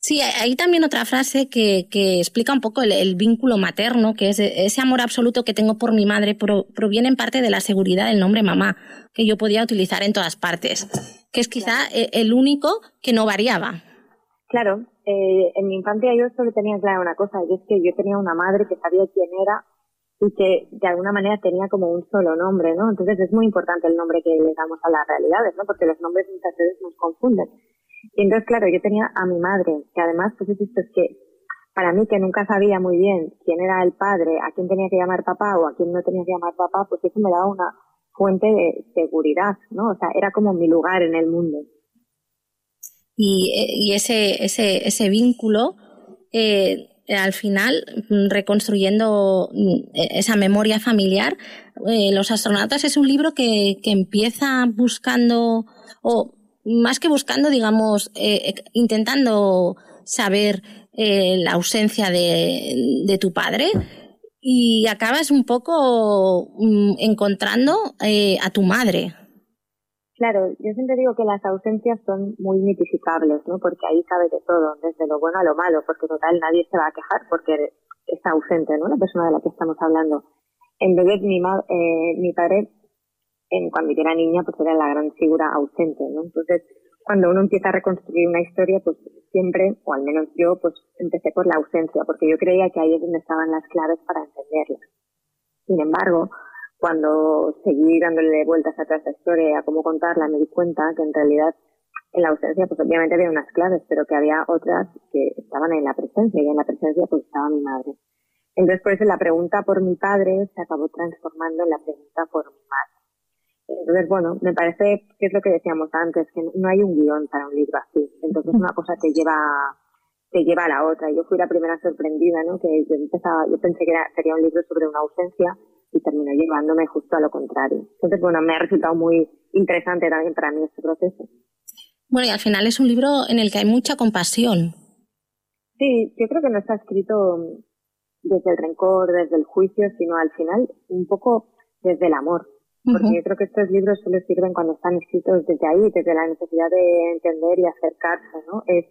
Sí, hay también otra frase que, que explica un poco el, el vínculo materno, que es ese amor absoluto que tengo por mi madre pro- proviene en parte de la seguridad del nombre mamá, que yo podía utilizar en todas partes, que es quizá e- el único que no variaba. Claro, eh, en mi infancia yo solo tenía clara una cosa, y es que yo tenía una madre que sabía quién era y que de alguna manera tenía como un solo nombre, ¿no? Entonces es muy importante el nombre que le damos a las realidades, ¿no? Porque los nombres muchas veces nos confunden. Y entonces, claro, yo tenía a mi madre, que además, pues es esto, es que para mí que nunca sabía muy bien quién era el padre, a quién tenía que llamar papá o a quién no tenía que llamar papá, pues eso me daba una fuente de seguridad, ¿no? O sea, era como mi lugar en el mundo. Y, eh, y ese, ese, ese vínculo eh, al final mm, reconstruyendo mm, e- esa memoria familiar. Eh, Los astronautas es un libro que, que empieza buscando, o más que buscando, digamos, intentando saber la ausencia de, de tu padre y acabas un poco mm, encontrando eh, a tu madre. Claro, yo siempre digo que las ausencias son muy mitificables, ¿no? Porque ahí cabe de todo, desde lo bueno a lo malo, porque total nadie se va a quejar porque está ausente, ¿no? La persona de la que estamos hablando. Entonces mi, ma- eh, mi padre, en, cuando yo era niña, pues era la gran figura ausente, ¿no? Entonces, cuando uno empieza a reconstruir una historia, pues siempre, o al menos yo, pues empecé por la ausencia, porque yo creía que ahí es donde estaban las claves para entenderla. Sin embargo, cuando seguí dándole vueltas a toda esta historia a cómo contarla, me di cuenta que en realidad en la ausencia pues obviamente había unas claves, pero que había otras que estaban en la presencia y en la presencia pues estaba mi madre. Entonces por eso la pregunta por mi padre se acabó transformando en la pregunta por mi madre. Entonces, bueno, me parece que es lo que decíamos antes, que no hay un guion para un libro así. Entonces una cosa te lleva te lleva a la otra. Yo fui la primera sorprendida, ¿no? Que yo empezaba, yo pensé que era, sería un libro sobre una ausencia y terminó llevándome justo a lo contrario. Entonces, bueno, me ha resultado muy interesante también para mí este proceso. Bueno, y al final es un libro en el que hay mucha compasión. Sí, yo creo que no está escrito desde el rencor, desde el juicio, sino al final un poco desde el amor. Porque yo creo que estos libros solo sirven cuando están escritos desde ahí, desde la necesidad de entender y acercarse, ¿no? Es,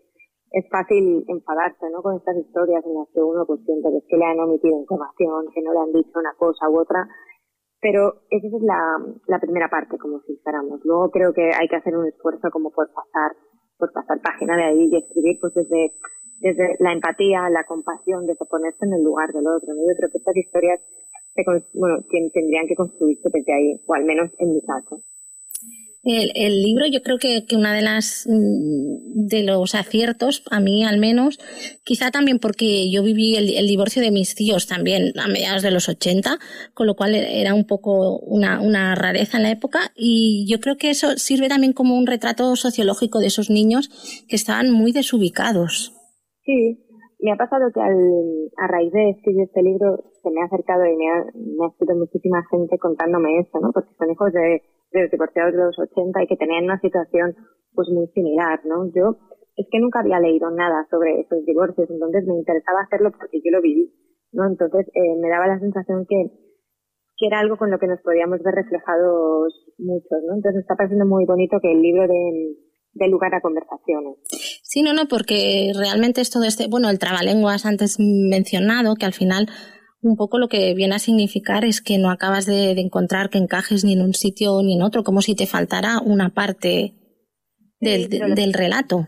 es fácil enfadarse, ¿no? Con estas historias en las que uno pues siente que es que le han omitido información, que no le han dicho una cosa u otra, pero esa es la, la primera parte, como si dijéramos. Luego creo que hay que hacer un esfuerzo como por pasar, por pasar página de ahí y escribir pues desde, desde la empatía, la compasión, desde ponerse en el lugar del otro. ¿no? Yo creo que estas historias se, bueno, tendrían que construirse desde ahí, o al menos en mi caso. El, el libro, yo creo que, que una de las mm, de los aciertos, a mí al menos, quizá también porque yo viví el, el divorcio de mis tíos también a mediados de los 80, con lo cual era un poco una, una rareza en la época, y yo creo que eso sirve también como un retrato sociológico de esos niños que estaban muy desubicados. Sí, me ha pasado que al, a raíz de escribir este libro se me ha acercado y me ha, me ha escrito muchísima gente contándome esto, ¿no? Porque son hijos de, de los divorciados de los 80 y que tenían una situación pues muy similar, ¿no? Yo es que nunca había leído nada sobre esos divorcios, entonces me interesaba hacerlo porque yo lo viví, ¿no? Entonces eh, me daba la sensación que, que era algo con lo que nos podíamos ver reflejados muchos, ¿no? Entonces está pareciendo muy bonito que el libro dé, dé lugar a conversaciones. Sí, no, no, porque realmente es todo este, bueno, el trabalenguas antes mencionado, que al final un poco lo que viene a significar es que no acabas de, de encontrar que encajes ni en un sitio ni en otro, como si te faltara una parte del, del relato.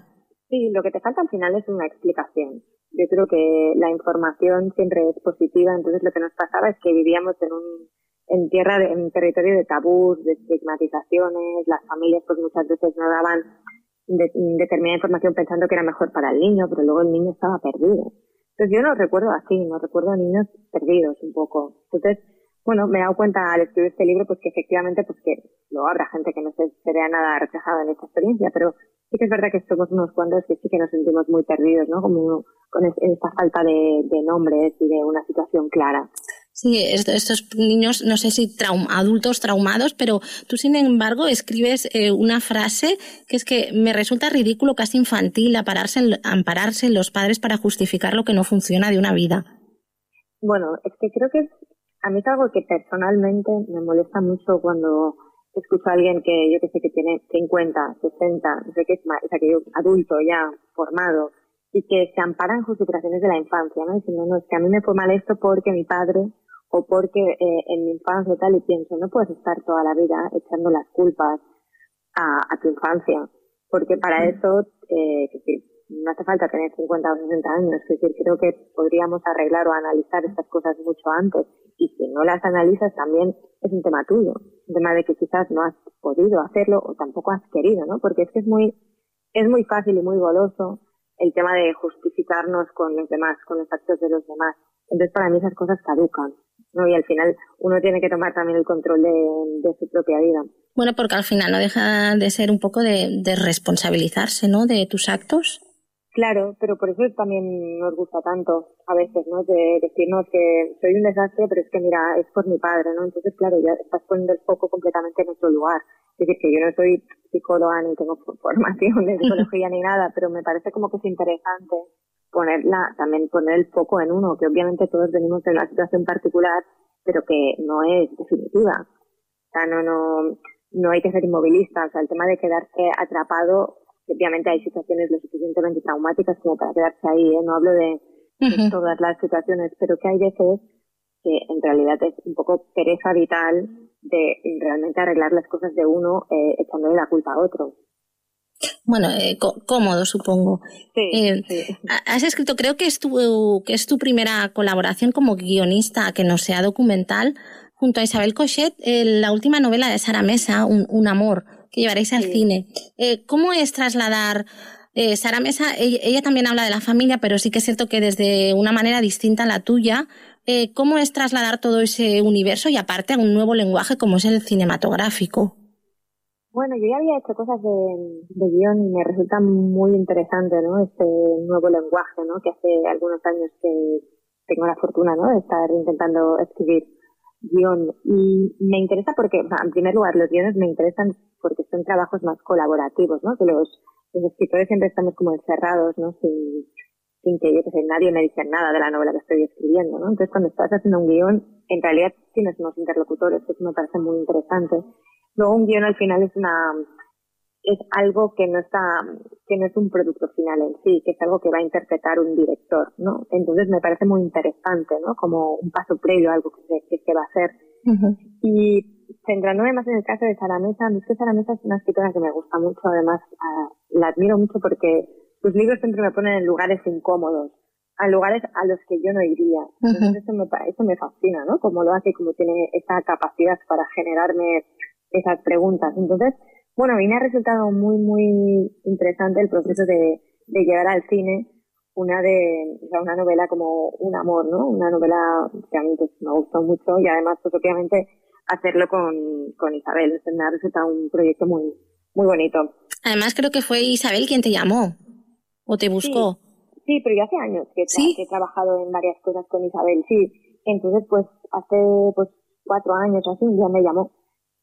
Sí, lo que te falta al final es una explicación. Yo creo que la información siempre es positiva, entonces lo que nos pasaba es que vivíamos en un en tierra de, en territorio de tabús, de estigmatizaciones, las familias pues muchas veces no daban de- determinada información pensando que era mejor para el niño, pero luego el niño estaba perdido. Entonces yo no recuerdo así, no recuerdo niños perdidos un poco. Entonces, bueno, me he dado cuenta al escribir este libro pues que efectivamente pues que luego habrá gente que no se, se vea nada reflejada en esta experiencia, pero sí que es verdad que somos unos cuantos que sí que nos sentimos muy perdidos, ¿no? Como con es- esta falta de, de nombres y de una situación clara. Sí, est- estos niños, no sé si traum- adultos traumados, pero tú, sin embargo, escribes eh, una frase que es que me resulta ridículo, casi infantil, ampararse en, ampararse los padres para justificar lo que no funciona de una vida. Bueno, es que creo que a mí es algo que personalmente me molesta mucho cuando escucho a alguien que yo que sé que tiene 50, 60, no sé qué es más, o sea, que yo, adulto ya, formado, y que se ampara en justificaciones de la infancia, ¿no? Diciendo, no, es que a mí me fue mal esto porque mi padre o porque eh, en mi infancia tal, y pienso, no puedes estar toda la vida echando las culpas a, a tu infancia, porque para eso, eh, no hace falta tener 50 o 60 años, es decir, creo que podríamos arreglar o analizar estas cosas mucho antes, y si no las analizas también es un tema tuyo, un tema de que quizás no has podido hacerlo o tampoco has querido, ¿no? Porque es que es muy, es muy fácil y muy goloso el tema de justificarnos con los demás, con los actos de los demás. Entonces para mí esas cosas caducan, ¿no? Y al final uno tiene que tomar también el control de, de su propia vida. Bueno, porque al final no deja de ser un poco de, de responsabilizarse, ¿no? De tus actos. Claro, pero por eso también nos gusta tanto a veces, ¿no? De decirnos que soy un desastre, pero es que mira, es por mi padre, ¿no? Entonces, claro, ya estás poniendo el foco completamente en otro lugar. Es decir, que yo no soy psicóloga ni tengo formación de psicología ni nada, pero me parece como que es interesante ponerla, también poner el foco en uno, que obviamente todos venimos de una situación particular, pero que no es definitiva. O sea, no, no, no hay que ser inmovilista. O sea, el tema de quedarse atrapado, obviamente hay situaciones lo suficientemente traumáticas como para quedarse ahí, ¿eh? No hablo de, todas las situaciones, pero que hay veces que en realidad es un poco pereza vital de realmente arreglar las cosas de uno eh, echándole la culpa a otro. Bueno, eh, có- cómodo, supongo. Eh, ha- Has escrito, creo que es, tu, que es tu primera colaboración como guionista, que no sea documental, junto a Isabel Cochet, eh, la última novela de Sara Mesa, Un, Un amor, que llevaréis al cine. Eh, ¿Cómo es trasladar... Sara Mesa, ella, ella también habla de la familia, pero sí que es cierto que desde una manera distinta a la tuya, ¿cómo es trasladar todo ese universo y aparte a un nuevo lenguaje como es el cinematográfico? Bueno, yo ya había hecho cosas de, guion y me resulta muy interesante, ¿no? Este nuevo lenguaje, ¿no? Que hace algunos años que tengo la fortuna, ¿no? De estar intentando escribir guion. Y me interesa porque, en primer lugar, los guiones me interesan porque son trabajos más colaborativos, ¿no? Que los, escritores siempre estamos como encerrados, ¿no? Sin, sin que, yo que sé, nadie me dice nada de la novela que estoy escribiendo, ¿no? Entonces, cuando estás haciendo un guion, en realidad tienes unos interlocutores, que eso me parece muy interesante. Luego un guion al final es una es algo que no está que no es un producto final en sí, que es algo que va a interpretar un director, ¿no? Entonces me parece muy interesante, ¿no? Como un paso previo a algo que se, que se va a hacer. Y centrándome más en el caso de Sara Mesa, a mí es que Sara Mesa es una escritora que me gusta mucho, además ah, la admiro mucho porque sus libros siempre me ponen en lugares incómodos, a lugares a los que yo no iría. Entonces eso me, eso me fascina, ¿no? Como lo hace, como tiene esa capacidad para generarme esas preguntas. Entonces, bueno, a mí me ha resultado muy, muy interesante el proceso de, de llevar al cine una de, o sea, una novela como un amor, ¿no? Una novela que a mí pues, me gustó mucho y además, pues obviamente, hacerlo con, con Isabel. Entonces, me ha resultado un proyecto muy, muy bonito. Además, creo que fue Isabel quien te llamó o te buscó. Sí, pero yo hace años que, he trabajado en varias cosas con Isabel, sí. Entonces, pues, hace pues cuatro años o así, un día me llamó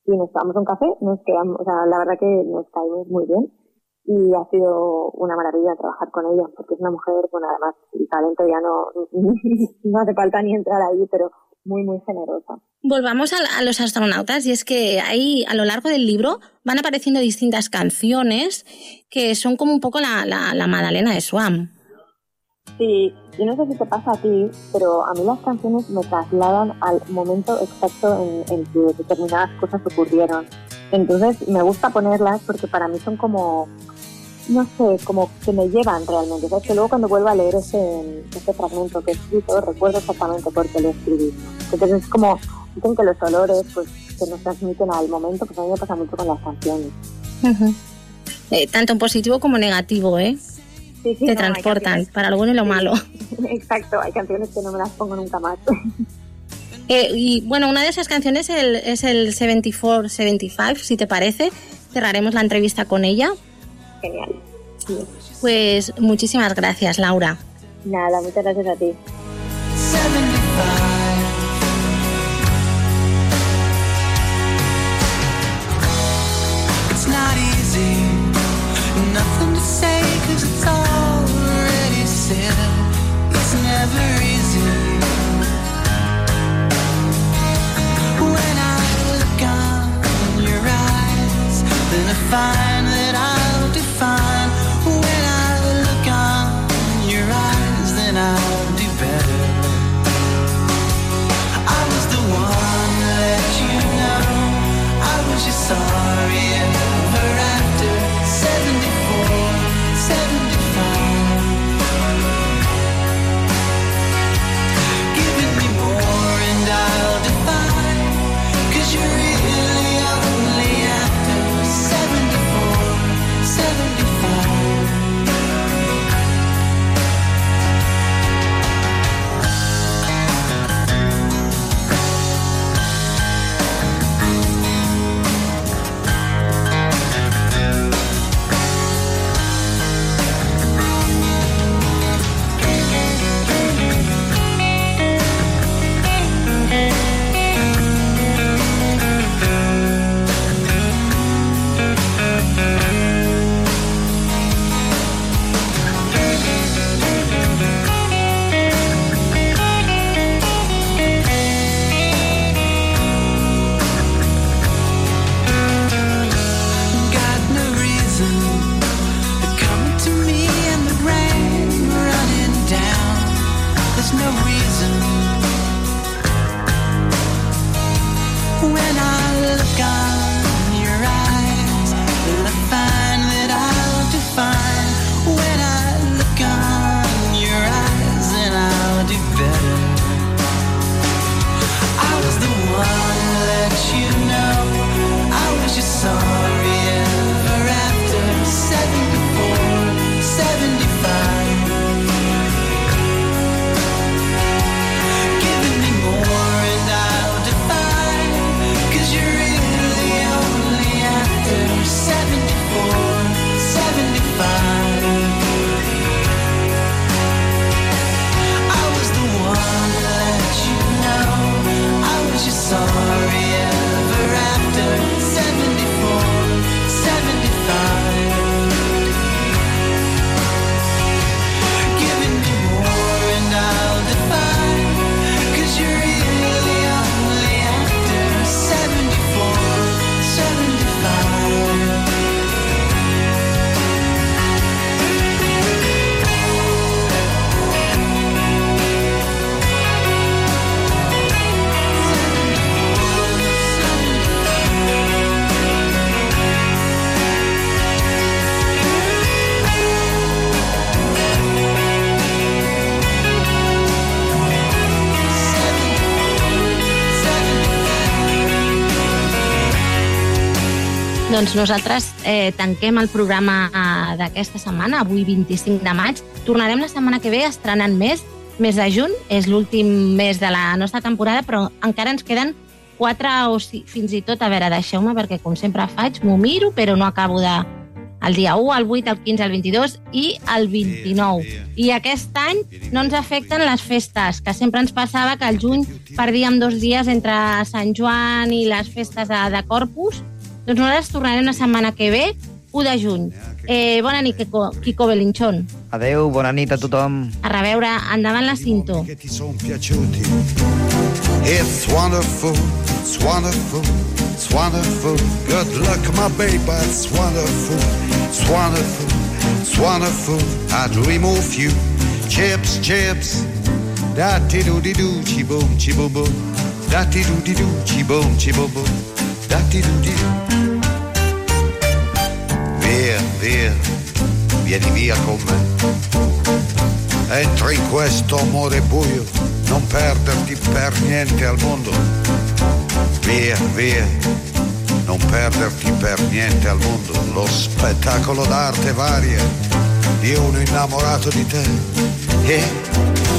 y nos tomamos un café, nos quedamos, o sea, la verdad que nos caímos muy bien y ha sido una maravilla trabajar con ella porque es una mujer, bueno, además el talento ya no, <laughs> no hace falta ni entrar ahí, pero muy, muy generosa. Volvamos a, los astronautas y es que ahí a lo largo del libro van apareciendo distintas canciones que son como un poco la, la, la Madalena de Swam. Sí, yo no sé si te pasa a ti, pero a mí las canciones me trasladan al momento exacto en, en que determinadas cosas ocurrieron. Entonces me gusta ponerlas porque para mí son como, no sé, como que me llevan realmente. ¿sabes? Que luego cuando vuelvo a leer ese, ese fragmento que he escrito, recuerdo exactamente por qué lo escribí. Entonces es como, dicen que los olores pues que nos transmiten al momento, pues a mí me pasa mucho con las canciones. Eh, tanto en positivo como negativo, ¿eh? Sí, sí, te no, transportan para lo bueno y lo malo. <laughs> Exacto, hay canciones que no me las pongo nunca más. <laughs> Eh, y bueno, una de esas canciones el- es el 74-75, si te parece. Cerraremos la entrevista con ella. Genial. Pues muchísimas gracias, Laura. Nada, muchas gracias a ti. Doncs nosaltres eh, tanquem el programa eh, d'aquesta setmana, avui 25 de maig. Tornarem la setmana que ve estrenant més. Mes de juny és l'últim mes de la nostra temporada, però encara ens queden quatre o si, fins i tot, a veure, deixeu-me, perquè com sempre faig, m'ho miro, però no acabo de... El dia 1, el 8, el 15, el 22 i el 29. I aquest any no ens afecten les festes, que sempre ens passava que al juny perdíem dos dies entre Sant Joan i les festes de, de Corpus. Doncs nosaltres tornarem la setmana que ve, 1 de juny. Eh, bona nit, Kiko, Kiko Belinchón. Adeu, bona nit a tothom. A reveure, endavant la cinto. It's wonderful, it's wonderful, it's wonderful. Good luck, my baby, it's wonderful, it's wonderful, it's wonderful. I dream of you. Chips, chips. Da ti do di do, chi boom, chi boom boom. Da ti do di do, chi boom, chi boom boom. Da ti do di do. Via, via, vieni via con me. Entra in questo amore buio, non perderti per niente al mondo. Via, via, non perderti per niente al mondo. Lo spettacolo d'arte varia di uno innamorato di te. Yeah.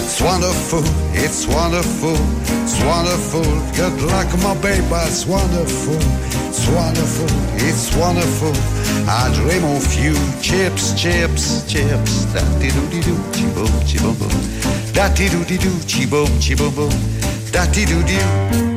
It's wonderful, it's wonderful, it's wonderful. Good luck, my baby, it's wonderful, it's wonderful, it's wonderful. I dream of you, chips, chips, chips. Da di do di do, chi boom, chi boom boom. Da di do di do, chi boom, chi boom boom. Da do di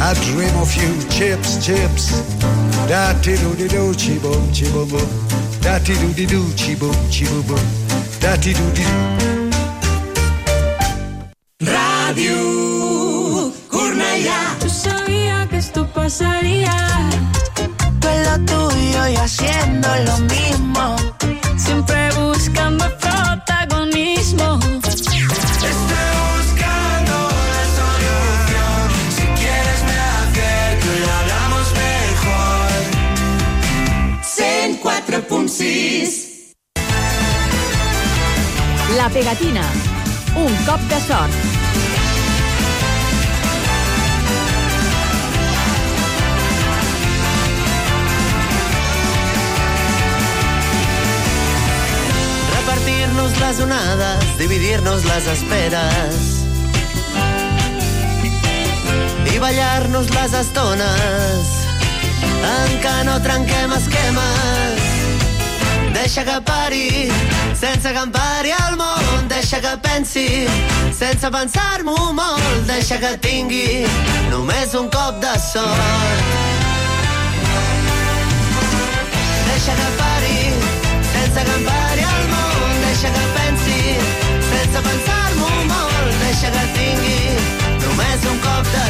I dream of you, chips, chips. Da ti do di do, chi boom, chi boom boom. Da ti do di do, chi boom, chi boom boom. Da ti do di do. Radio Cornellà. Yo sabía que esto pasaría. Tú en lo tuyo y haciendo lo mismo. Pegatina. Un cop de sort. Repartirnos las donadas, dividir-nos les esperes i ballar-nos les estones en què no trenquem esquemes. Deixa que pari, sense que em pari el món. Deixa que pensi, sense pensar-m'ho molt. Deixa que tingui només un cop de sort. Deixa que pari, sense que em pari el món. Deixa que pensi, sense pensar-m'ho molt. Deixa que tingui només un cop de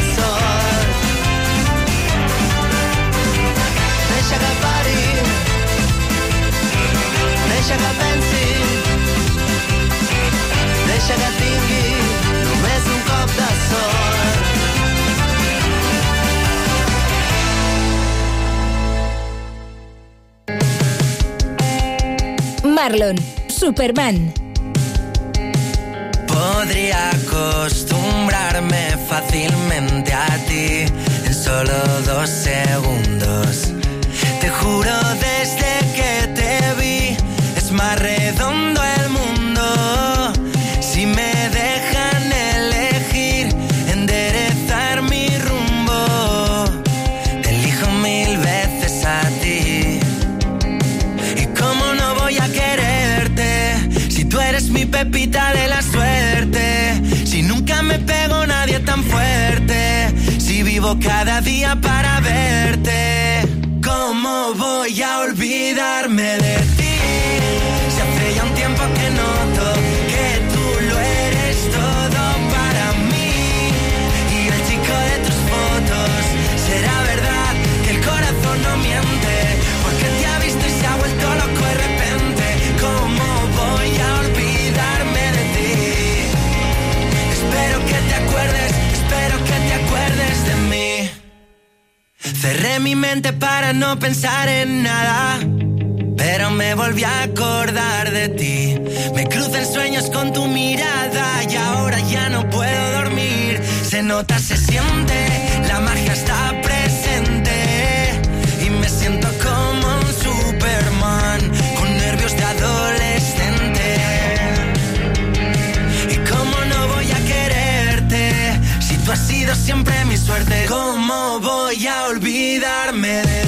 deixa que pensi, deixa que tingui només un cop de sort. Marlon, Superman. Podría acostumbrarme fácilmente a ti en solo dos segundos. Te juro desde Cada día para verte. Mi mente para no pensar en nada. Pero me volví a acordar de ti. Me cruzan sueños con tu mirada y ahora ya no puedo dormir. Se nota, se siente, la magia está presente siempre mi suerte. ¿Cómo voy a olvidarme de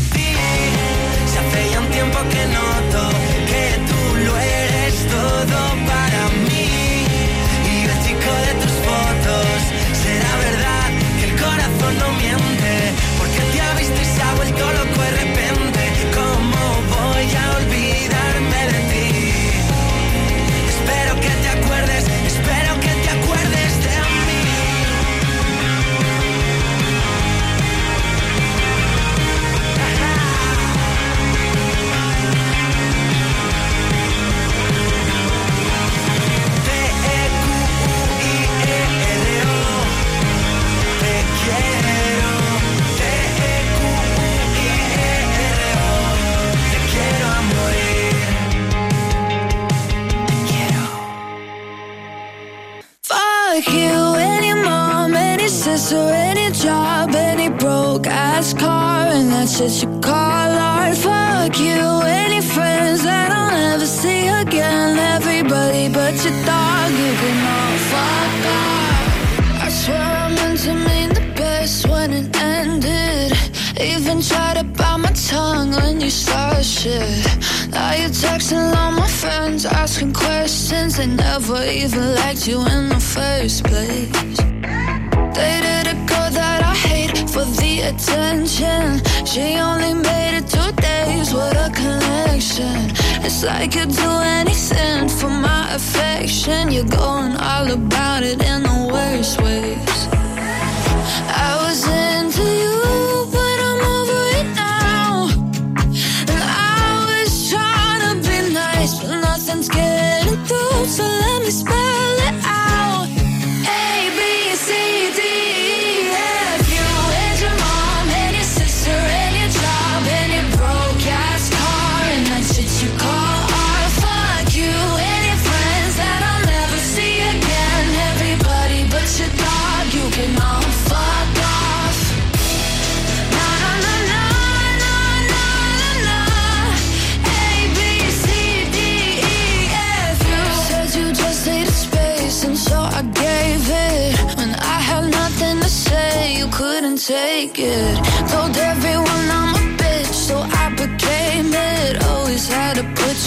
I a do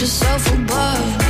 yourself above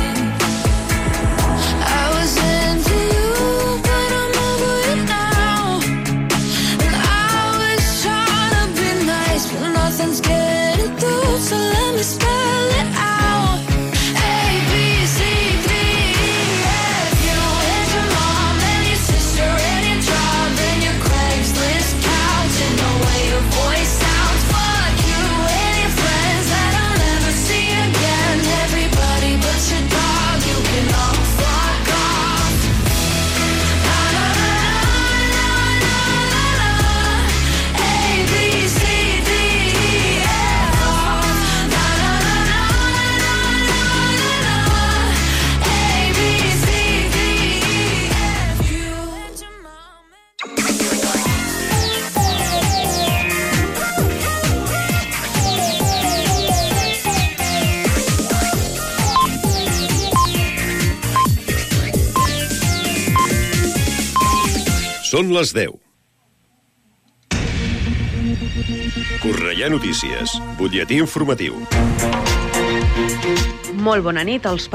Són les 10. Correia Notícies, butlletí informatiu. Molt bona nit. Els